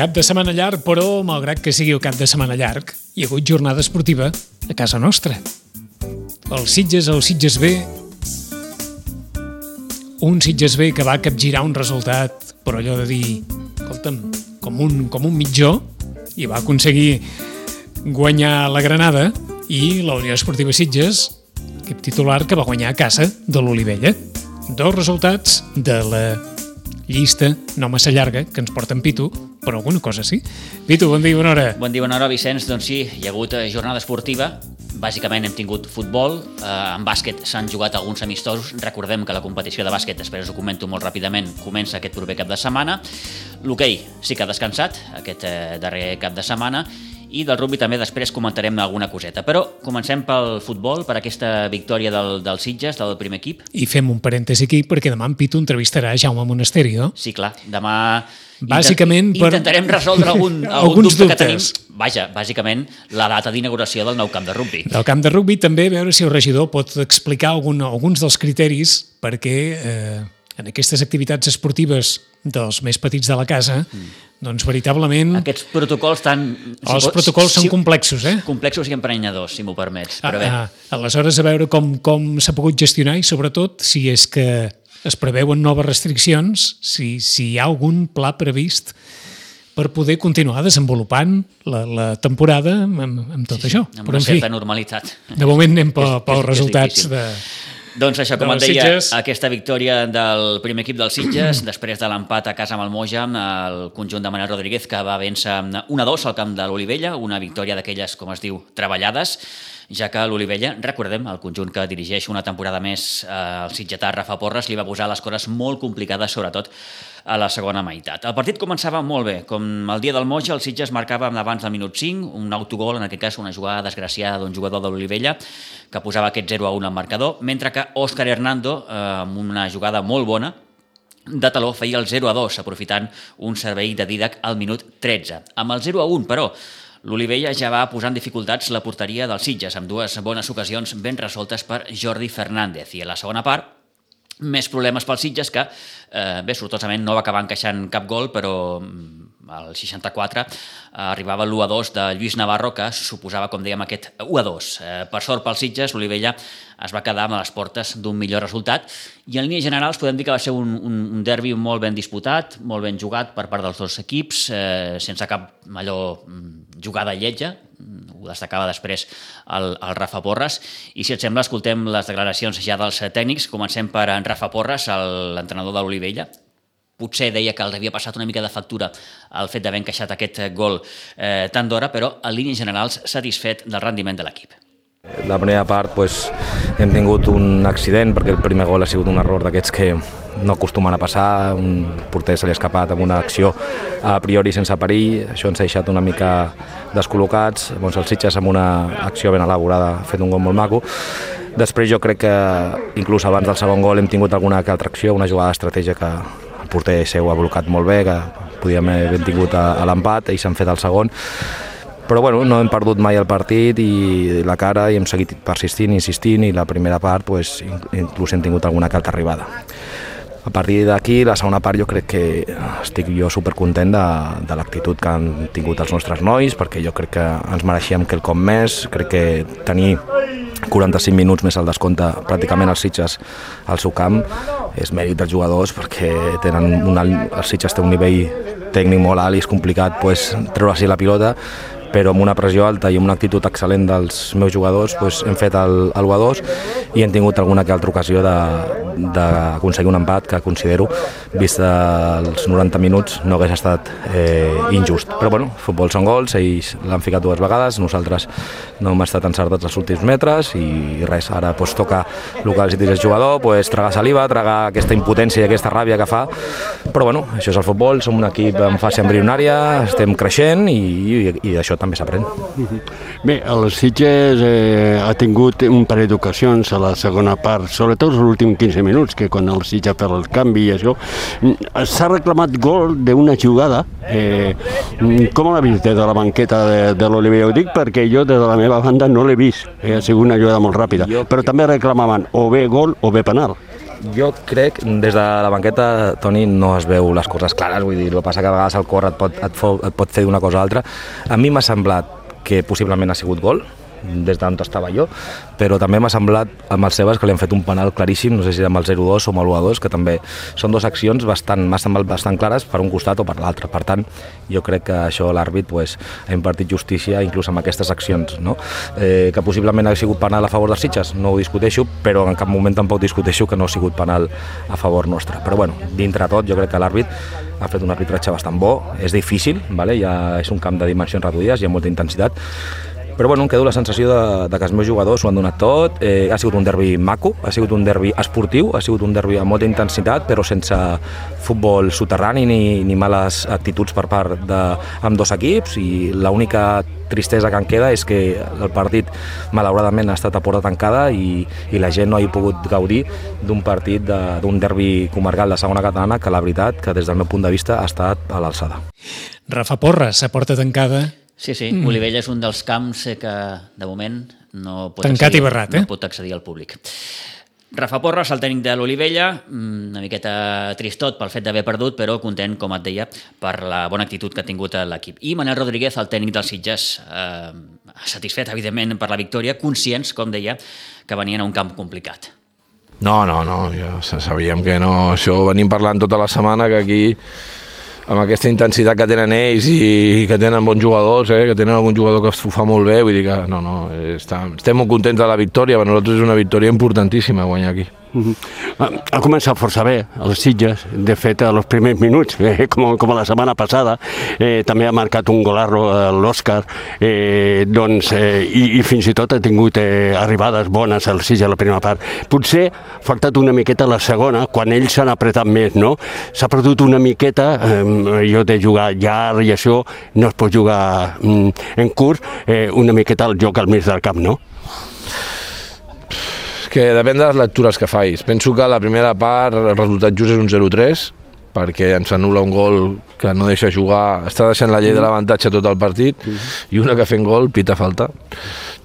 Cap de setmana llarg, però, malgrat que sigui el cap de setmana llarg, hi ha hagut jornada esportiva a casa nostra. El Sitges, el Sitges B, un Sitges B que va capgirar un resultat, però allò de dir, escolta'm, com un, com un mitjó, i va aconseguir guanyar la Granada, i la Unió Esportiva Sitges, equip titular que va guanyar a casa de l'Olivella. Dos resultats de la llista no massa llarga, que ens porta en Pitu, però alguna cosa sí. Pitu, bon dia i bona hora. Bon dia, bona hora, Vicenç. Doncs sí, hi ha hagut eh, jornada esportiva. Bàsicament hem tingut futbol, eh, en bàsquet s'han jugat alguns amistosos. Recordem que la competició de bàsquet, després ho comento molt ràpidament, comença aquest proper cap de setmana. L'hoquei sí que ha descansat aquest eh, darrer cap de setmana i del rugby també després comentarem alguna coseta. Però comencem pel futbol, per aquesta victòria del, del Sitges, del primer equip. I fem un parèntesi aquí perquè demà en Pitu entrevistarà Jaume Monasteri, no? Sí, clar, demà Bàsicament Intent, per... intentarem resoldre algun, algun dubte dubtes. que tenim. Vaja, bàsicament la data d'inauguració del nou camp de rugby. Del camp de rugby també, veure si el regidor pot explicar algun, alguns dels criteris perquè eh, en aquestes activitats esportives dels més petits de la casa, mm. Doncs veritablement... Aquests protocols tan... Els protocols si, són complexos, eh? Complexos i emprenyadors, si m'ho permets. Però ah, bé. Ah, aleshores, a veure com, com s'ha pogut gestionar i, sobretot, si és que es preveuen noves restriccions, si, si hi ha algun pla previst per poder continuar desenvolupant la, la temporada amb, amb tot sí, això. Amb Però, una certa fi, normalitat. De moment anem pels resultats de, doncs això, com et deia, Sitges. aquesta victòria del primer equip dels Sitges, després de l'empat a casa amb el Moja, el conjunt de Manel Rodríguez, que va vèncer 1-2 al camp de l'Olivella, una victòria d'aquelles, com es diu, treballades, ja que l'Olivella, recordem, el conjunt que dirigeix una temporada més eh, el sitgetà Rafa Porres, li va posar les coses molt complicades, sobretot a la segona meitat. El partit començava molt bé, com el dia del Moja, el Sitges marcava abans del minut 5, un autogol, en aquest cas una jugada desgraciada d'un jugador de l'Olivella, que posava aquest 0 a 1 al marcador, mentre que Òscar Hernando, eh, amb una jugada molt bona, de taló feia el 0 a 2, aprofitant un servei de Didac al minut 13. Amb el 0 a 1, però, l'Olivella ja va posar en dificultats la porteria dels Sitges, amb dues bones ocasions ben resoltes per Jordi Fernández. I a la segona part, més problemes pels Sitges que, eh, bé, sortosament no va acabar encaixant cap gol, però mm, al 64 eh, arribava l'1-2 de Lluís Navarro, que suposava, com dèiem, aquest 1-2. Eh, per sort pels Sitges, l'Olivella es va quedar amb les portes d'un millor resultat i en línies generals podem dir que va ser un, un, un derbi molt ben disputat, molt ben jugat per part dels dos equips, eh, sense cap allò mm, jugada lletja, ho destacava després el, el Rafa Porres. I si et sembla, escoltem les declaracions ja dels tècnics. Comencem per en Rafa Porres, l'entrenador de l'Olivella. Potser deia que els havia passat una mica de factura el fet d'haver encaixat aquest gol eh, tant d'hora, però en línies generals satisfet del rendiment de l'equip. La primera part pues, hem tingut un accident perquè el primer gol ha sigut un error d'aquests que no acostumen a passar, un porter se li ha escapat amb una acció a priori sense perill, això ens ha deixat una mica descol·locats, doncs el Sitges amb una acció ben elaborada ha fet un gol molt maco, després jo crec que inclús abans del segon gol hem tingut alguna altra acció, una jugada d'estratègia que el porter seu ha blocat molt bé, que podíem haver tingut a, a l'empat, i s'han fet el segon, però bueno, no hem perdut mai el partit i la cara i hem seguit persistint, insistint i la primera part pues, inclús hem tingut alguna carta arribada. A partir d'aquí, la segona part jo crec que estic jo supercontent de, de l'actitud que han tingut els nostres nois, perquè jo crec que ens mereixíem quelcom més, crec que tenir 45 minuts més al descompte pràcticament els Sitges al seu camp és mèrit dels jugadors perquè tenen un alt, els Sitges té un nivell tècnic molt alt i és complicat pues, treure-s'hi la pilota però amb una pressió alta i amb una actitud excel·lent dels meus jugadors doncs hem fet el, el 1-2 i hem tingut alguna que altra ocasió d'aconseguir un empat que considero, vist els 90 minuts, no hagués estat eh, injust. Però bueno, futbol són gols, ells l'han ficat dues vegades, nosaltres no hem estat encertats els últims metres i res, ara doncs, toca el que els jugador, doncs, tragar saliva, tragar aquesta impotència i aquesta ràbia que fa, però bueno, això és el futbol, som un equip en fase embrionària, estem creixent i, i, i d'això també s'aprèn. Bé, el Sitges eh, ha tingut un parell d'ocasions a la segona part, sobretot els últims 15 minuts, que quan el Sitges per el canvi i això, s'ha reclamat gol d'una jugada. Eh, com l'ha vist des de la banqueta de, de l'Oliver? Ho dic perquè jo des de la meva banda no l'he vist, eh, ha sigut una jugada molt ràpida, però també reclamaven o bé gol o bé penal. Jo crec, des de la banqueta, Toni, no es veu les coses clares, vull dir, el que passa que a vegades el cor et pot, et, fo, et pot fer d'una cosa a altra. A mi m'ha semblat que possiblement ha sigut gol, des d'on estava jo, però també m'ha semblat amb els Sebas que li han fet un penal claríssim, no sé si amb el 0-2 o amb el 1-2, que també són dues accions bastant, m'ha semblat bastant clares per un costat o per l'altre. Per tant, jo crec que això l'àrbit pues, ha impartit justícia inclús amb aquestes accions. No? Eh, que possiblement ha sigut penal a favor dels Sitges, no ho discuteixo, però en cap moment tampoc discuteixo que no ha sigut penal a favor nostre. Però bueno, dintre tot, jo crec que l'àrbit ha fet un arbitratge bastant bo, és difícil, vale? ja és un camp de dimensions reduïdes, hi ha molta intensitat, però bueno, em quedo la sensació de, de que els meus jugadors ho han donat tot, eh, ha sigut un derbi maco, ha sigut un derbi esportiu, ha sigut un derbi amb molta intensitat, però sense futbol soterrani ni, ni males actituds per part de amb dos equips i l'única tristesa que en queda és que el partit malauradament ha estat a porta tancada i, i la gent no ha pogut gaudir d'un partit d'un derbi comarcal de segona catalana que la veritat que des del meu punt de vista ha estat a l'alçada. Rafa Porres, a porta tancada, Sí, sí, mm. Olivella és un dels camps que, de moment, no pot, Tancat accedir, i barrat, eh? no pot accedir al públic. Rafa Porres, el tècnic de l'Olivella, mm, una miqueta tristot pel fet d'haver perdut, però content, com et deia, per la bona actitud que ha tingut l'equip. I Manel Rodríguez, el tècnic dels Sitges, eh, satisfet, evidentment, per la victòria, conscients, com deia, que venien a un camp complicat. No, no, no, ja sabíem que no. Això venim parlant tota la setmana, que aquí amb aquesta intensitat que tenen ells i que tenen bons jugadors, eh, que tenen algun jugador que ho fa molt bé, vull dir que no, no, està, estem molt contents de la victòria, per nosaltres és una victòria importantíssima guanyar aquí. Uh -huh. Ha començat força bé, els Sitges, de fet, a los primers minuts, eh, com, com la setmana passada, eh, també ha marcat un golarro eh, l'Òscar, eh, doncs, eh, i, i fins i tot ha tingut eh, arribades bones al Sitges a la primera part. Potser ha faltat una miqueta la segona, quan ells s'han apretat més, no? S'ha perdut una miqueta, eh, allò de jugar llarg i això, no es pot jugar mm, en curs, eh, una miqueta el joc al mig del camp, no? Que depèn de les lectures que facis. Penso que la primera part el resultat just és un 0-3, perquè ens anul·la un gol que no deixa jugar, està deixant la llei de l'avantatge tot el partit, i una que fent gol, pita falta,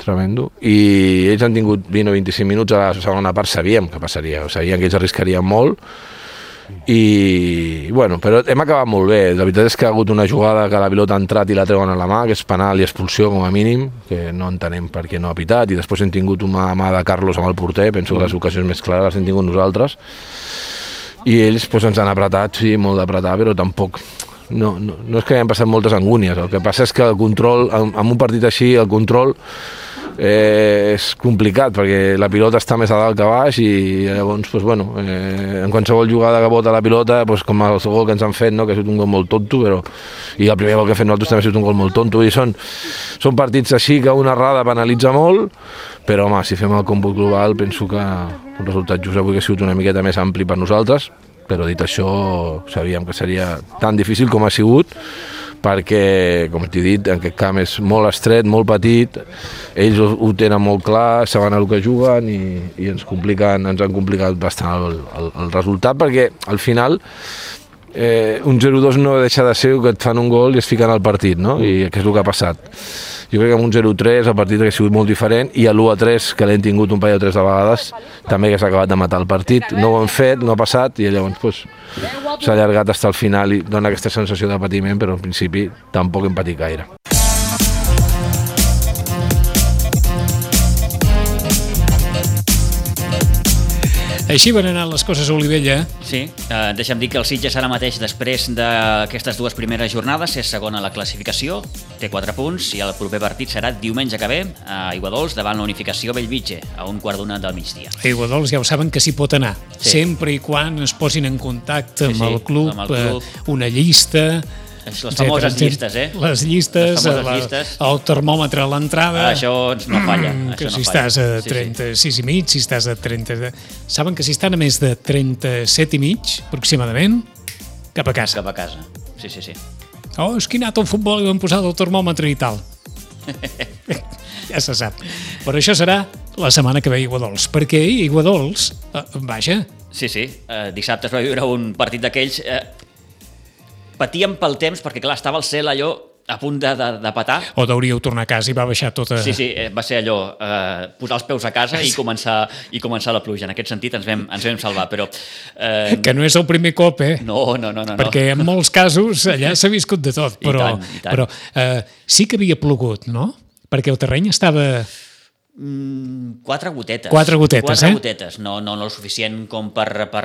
tremendo, i ells han tingut 20 o 25 minuts a la segona part, sabíem que passaria, sabíem que ells arriscarien molt, i bueno, però hem acabat molt bé. La veritat és que ha hagut una jugada que la pilota ha entrat i la treuen a la mà, que és penal i expulsió com a mínim, que no entenem per què no ha pitat. I després hem tingut una mà de Carlos amb el porter, penso que les ocasions més clares les hem tingut nosaltres. I ells pues, ens han apretat, sí, molt d'apretar, però tampoc no, no, no és que hagin passat moltes angúnies, el que passa és que el control, en, en un partit així, el control eh, és complicat perquè la pilota està més a dalt que a baix i llavors, pues, bueno, eh, en qualsevol jugada que bota la pilota, pues, com el gol que ens han fet, no? que ha sigut un gol molt tonto, però... i el primer gol que hem fet nosaltres també ha sigut un gol molt tonto, i són, són partits així que una errada penalitza molt, però home, si fem el còmput global penso que un resultat just avui ha sigut una miqueta més ampli per nosaltres, però dit això sabíem que seria tan difícil com ha sigut perquè, com t'he dit, en aquest camp és molt estret, molt petit, ells ho, ho tenen molt clar, saben el que juguen i, i ens, compliquen, ens han complicat bastant el, el, el resultat perquè al final eh, un 0-2 no deixa de ser que et fan un gol i es fiquen al partit, no? I què és el que ha passat? Jo crec que amb un 0-3 el partit ha sigut molt diferent i a l'1-3, que l'hem tingut un parell o tres de vegades, també que s'ha acabat de matar el partit. No ho han fet, no ha passat i llavors pues, s'ha allargat fins al final i dona aquesta sensació de patiment, però en principi tampoc hem patit gaire. Així van anar les coses a Olivella. Sí, eh, deixa'm dir que el Sitges ara mateix, després d'aquestes dues primeres jornades, és segona a la classificació, té 4 punts, i el proper partit serà diumenge que ve a Iguadols davant la unificació Bellvitge, a un quart d'una del migdia. A Iguadols ja ho saben que s'hi pot anar, sí. sempre i quan es posin en contacte amb, sí, sí, el club, amb el club, eh, una llista les famoses llistes, eh? Les llistes, les la, llistes. el termòmetre a l'entrada... Això no falla. Mm, que això si no estàs a 36 sí, sí. i mig, si estàs a 30... Saben que si estan a més de 37 i mig, aproximadament, cap a casa. Cap a casa, sí, sí, sí. Oh, és que he anat al futbol i m'han posat el termòmetre i tal. ja se sap. Però això serà la setmana que ve a Iguadols, perquè Iguadols, eh, vaja... Sí, sí, eh, dissabte es va viure un partit d'aquells... Eh, patíem pel temps, perquè clar, estava el cel allò a punt de, de, de patar. O d'hauríeu tornar a casa i va baixar tota... Sí, sí, eh, va ser allò, eh, posar els peus a casa i començar, i començar la pluja. En aquest sentit ens vam, ens vam salvar, però... Eh, que no és el primer cop, eh? No, no, no. no Perquè en molts casos allà s'ha viscut de tot, però, I tant, i tant. però eh, sí que havia plogut, no? Perquè el terreny estava Mm, quatre gotetes. Quatre gotetes, quatre eh? gotetes. No, no, no el suficient com per, per,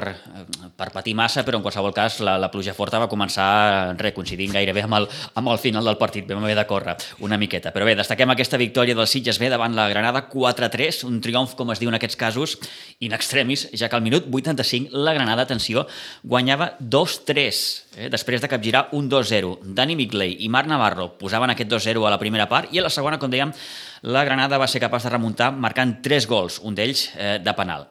per patir massa, però en qualsevol cas la, la pluja forta va començar re, coincidint gairebé amb el, amb el final del partit. Vam haver de córrer una miqueta. Però bé, destaquem aquesta victòria del Sitges B davant la Granada 4-3, un triomf, com es diu en aquests casos, in extremis, ja que al minut 85 la Granada, atenció, guanyava 2-3, eh? després de capgirar un 2-0. Dani Migley i Marc Navarro posaven aquest 2-0 a la primera part i a la segona, com dèiem, la Granada va ser capaç de remuntar marcant tres gols, un d'ells eh, de penal.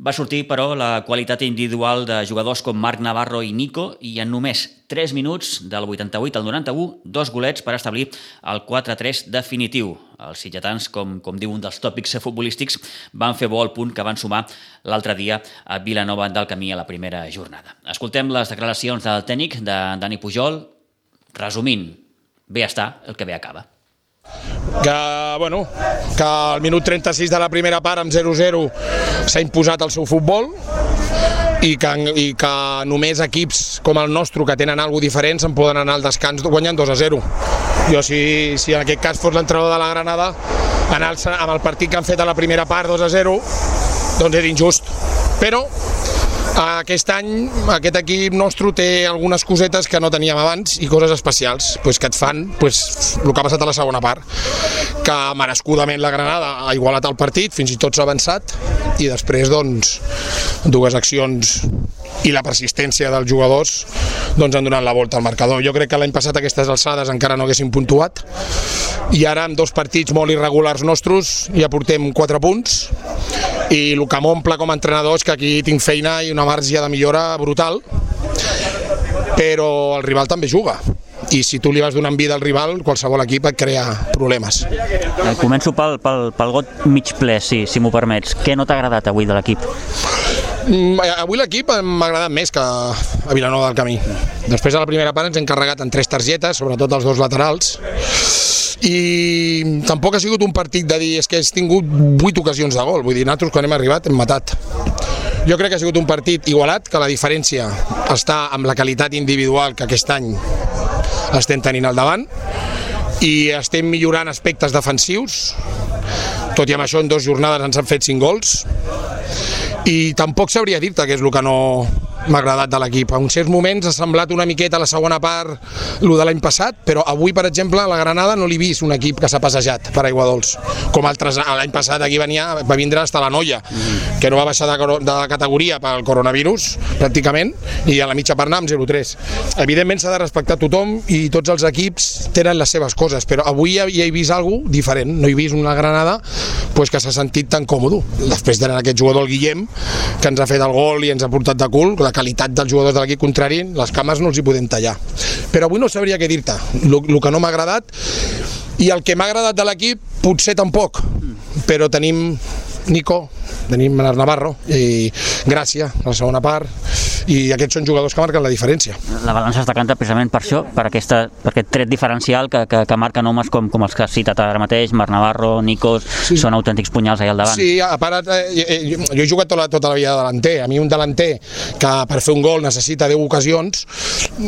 Va sortir, però, la qualitat individual de jugadors com Marc Navarro i Nico i en només 3 minuts, del 88 al 91, dos golets per establir el 4-3 definitiu. Els sitgetans, com, com diu un dels tòpics futbolístics, van fer bo el punt que van sumar l'altre dia a Vilanova del Camí a la primera jornada. Escoltem les declaracions del tècnic, de Dani Pujol, resumint, bé està el que bé acaba que, bueno, que al minut 36 de la primera part amb 0-0 s'ha imposat el seu futbol i que, i que només equips com el nostre que tenen alguna diferent se'n poden anar al descans guanyant 2 a 0. Jo si, si en aquest cas fos l'entrenador de la Granada anar amb el partit que han fet a la primera part 2 a 0 doncs és injust. Però aquest any aquest equip nostre té algunes cosetes que no teníem abans i coses especials pues, que et fan pues, el que ha passat a la segona part que merescudament la Granada ha igualat el partit, fins i tot s'ha avançat i després doncs dues accions i la persistència dels jugadors doncs han donat la volta al marcador. Jo crec que l'any passat aquestes alçades encara no haguessin puntuat i ara amb dos partits molt irregulars nostres ja portem 4 punts i el que m'omple com a entrenador és que aquí tinc feina i una marge de millora brutal però el rival també juga i si tu li vas donant vida al rival, qualsevol equip et crea problemes. Eh, començo pel, pel, pel got mig ple, si, si m'ho permets. Què no t'ha agradat avui de l'equip? Mm, avui l'equip m'ha agradat més que a Vilanova del Camí. Després de la primera part ens hem carregat en tres targetes, sobretot els dos laterals, i tampoc ha sigut un partit de dir és que has tingut vuit ocasions de gol, vull dir, nosaltres quan hem arribat hem matat. Jo crec que ha sigut un partit igualat, que la diferència està amb la qualitat individual que aquest any estem tenint al davant i estem millorant aspectes defensius. Tot i amb això en dues jornades ens han fet 5 gols. I tampoc sabria dir-te què és el que no, m'ha agradat de l'equip. En certs moments ha semblat una miqueta a la segona part el de l'any passat, però avui, per exemple, a la Granada no l'he vist un equip que s'ha passejat per aigua dolç, com altres l'any passat aquí venia, va vindre hasta la Noia, que no va baixar de, de categoria pel coronavirus, pràcticament, i a la mitja part amb 0-3. Evidentment s'ha de respectar tothom i tots els equips tenen les seves coses, però avui ja, ja he vist alguna diferent, no he vist una Granada pues, que s'ha sentit tan còmode. Després d'anar aquest jugador, el Guillem, que ens ha fet el gol i ens ha portat de cul, qualitat dels jugadors de l'equip contrari, les cames no els hi podem tallar. Però avui no sabria què dir-te, el que no m'ha agradat i el que m'ha agradat de l'equip potser tampoc, però tenim Nico, tenim Menard Navarro i Gràcia, la segona part, i aquests són jugadors que marquen la diferència. La balança es decanta precisament per això, per, aquesta, per aquest tret diferencial que, que, que marquen homes com, com els que has citat ara mateix, Marc Navarro, Nicos, sí. són autèntics punyals allà al davant. Sí, a part, eh, eh, jo, jo he jugat tota la, tota la vida de delanter, a mi un delanter que per fer un gol necessita 10 ocasions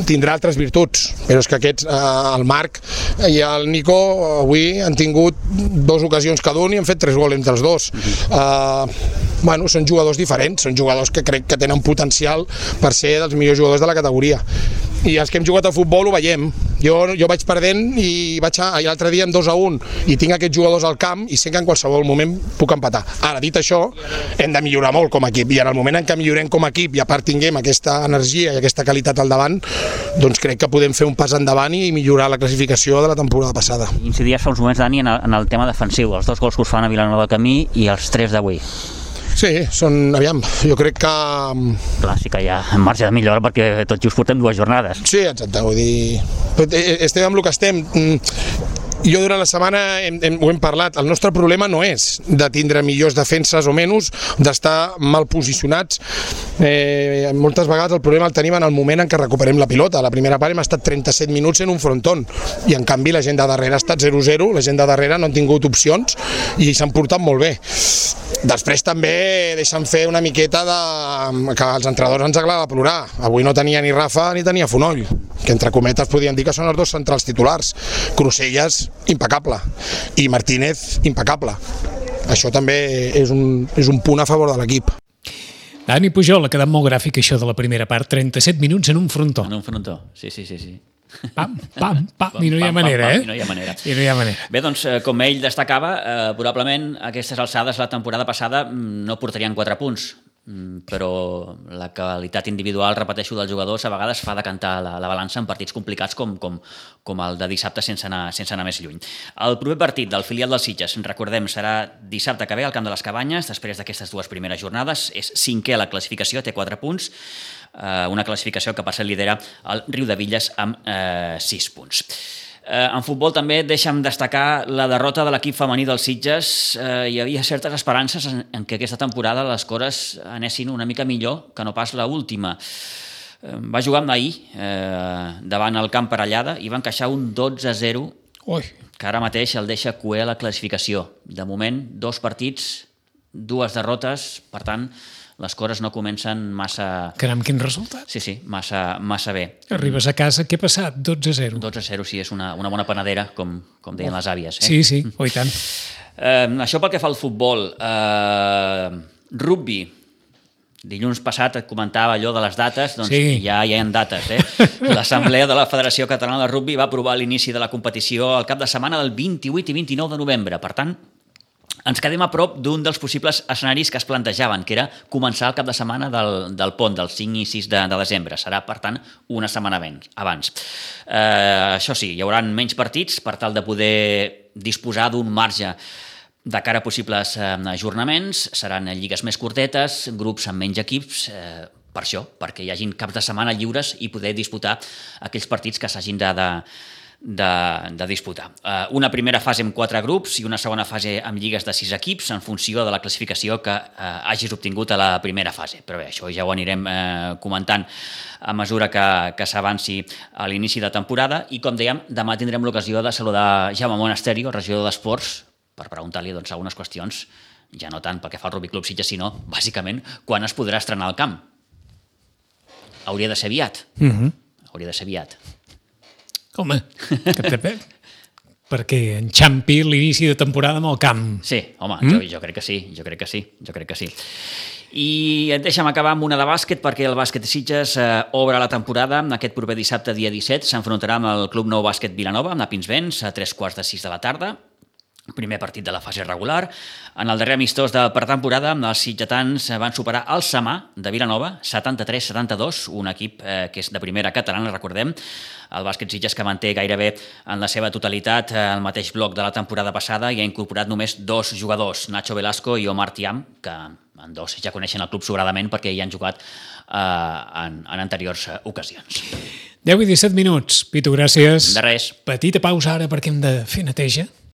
tindrà altres virtuts, però és que aquests, eh, el Marc i el Nico avui han tingut dues ocasions cada un i han fet tres gols entre els dos. -huh. uh, bueno, són jugadors diferents, són jugadors que crec que tenen potencial per ser dels millors jugadors de la categoria. I els que hem jugat a futbol ho veiem. Jo, jo vaig perdent i vaig l'altre dia amb 2 a 1 i tinc aquests jugadors al camp i sé que en qualsevol moment puc empatar. Ara, dit això, hem de millorar molt com a equip i en el moment en què millorem com a equip i a part tinguem aquesta energia i aquesta qualitat al davant, doncs crec que podem fer un pas endavant i millorar la classificació de la temporada passada. Incidies fa uns moments, Dani, en el, en el tema defensiu, els dos gols que us fan a Vilanova del Camí i els tres d'avui. Sí, són, aviam, jo crec que... Clar, sí que hi ha marge de millora perquè tot just portem dues jornades. Sí, exacte, vull dir... Eh, estem amb el que estem. Mm, jo durant la setmana hem, hem, ho hem parlat, el nostre problema no és de tindre millors defenses o menys, d'estar mal posicionats. Eh, moltes vegades el problema el tenim en el moment en què recuperem la pilota. A la primera part hem estat 37 minuts en un fronton i en canvi la gent de darrere ha estat 0-0, la gent de darrere no han tingut opcions i s'han portat molt bé. Després també deixen fer una miqueta de... que als entrenadors ens agrada plorar. Avui no tenia ni Rafa ni tenia Fonoll, que entre cometes podien dir que són els dos centrals titulars. Crucelles impecable i Martínez impecable. Això també és un, és un punt a favor de l'equip. Dani Pujol, ha quedat molt gràfic això de la primera part, 37 minuts en un frontó. En un frontó, sí, sí, sí. sí. Pam, pam, pam, i no hi ha manera, eh? I no hi ha manera. I no hi ha manera. Bé, doncs, eh, com ell destacava, eh, probablement aquestes alçades la temporada passada mm, no portarien 4 punts, però la qualitat individual, repeteixo, dels jugadors a vegades fa de cantar la, la balança en partits complicats com, com, com el de dissabte sense anar, sense anar més lluny. El proper partit del filial dels Sitges, recordem, serà dissabte que ve al Camp de les Cabanyes, després d'aquestes dues primeres jornades, és cinquè a la classificació, té 4 punts, eh, una classificació que passa lidera el Riu de Villes amb eh, 6 punts. Eh, en futbol també deixa'm destacar la derrota de l'equip femení dels Sitges. Eh, hi havia certes esperances en, en que aquesta temporada les cores anessin una mica millor que no pas la última. Eh, va jugar amb ahir eh, davant el camp Parellada i van encaixar un 12-0 Ui. que ara mateix el deixa coer a la classificació. De moment, dos partits, dues derrotes, per tant, les coses no comencen massa... Caram, quin resultat. Sí, sí, massa, massa bé. Arribes a casa, què ha passat? 12 a 0. 12 a 0, sí, és una, una bona panadera, com, com deien oh. les àvies. Eh? Sí, sí, oh, i tant. Eh, això pel que fa al futbol. Eh, rugby, Dilluns passat et comentava allò de les dates, doncs sí. ja, ja hi ha dates. Eh? L'Assemblea de la Federació Catalana de Rugby va aprovar l'inici de la competició al cap de setmana del 28 i 29 de novembre. Per tant, ens quedem a prop d'un dels possibles escenaris que es plantejaven, que era començar el cap de setmana del, del pont, del 5 i 6 de, de desembre. Serà, per tant, una setmana abans. Eh, això sí, hi haurà menys partits per tal de poder disposar d'un marge de cara a possibles eh, ajornaments. Seran lligues més curtetes, grups amb menys equips, eh, per això, perquè hi hagin caps de setmana lliures i poder disputar aquells partits que s'hagin de, de, de, de disputar. Uh, una primera fase amb quatre grups i una segona fase amb lligues de sis equips en funció de la classificació que uh, hagis obtingut a la primera fase. Però bé, això ja ho anirem uh, comentant a mesura que, que s'avanci a l'inici de temporada i, com dèiem, demà tindrem l'ocasió de saludar Jaume Monasterio, regidor d'Esports, per preguntar-li doncs, algunes qüestions, ja no tant pel que fa al Rugby Club Sitges, sinó, bàsicament, quan es podrà estrenar al camp. Hauria de ser aviat. Mm -hmm. Hauria de ser aviat. Home, que perquè enxampi l'inici de temporada amb el camp. Sí, home, mm? jo, jo crec que sí, jo crec que sí, jo crec que sí. I deixa'm acabar amb una de bàsquet, perquè el bàsquet de Sitges eh, obre la temporada. Aquest proper dissabte, dia 17, s'enfrontarà amb el Club Nou Bàsquet Vilanova, amb la Pinsbens, a tres quarts de sis de la tarda primer partit de la fase regular. En el darrer amistós de pretemporada, els sitgetans van superar el Samà de Vilanova, 73-72, un equip eh, que és de primera catalana, recordem, el bàsquet Sitges que manté gairebé en la seva totalitat eh, el mateix bloc de la temporada passada i ha incorporat només dos jugadors, Nacho Velasco i Omar Tiam, que en dos ja coneixen el club sobradament perquè hi han jugat eh, en, en anteriors ocasions. 10 i 17 minuts. Pitu, gràcies. De res. Petita pausa ara perquè hem de fer neteja.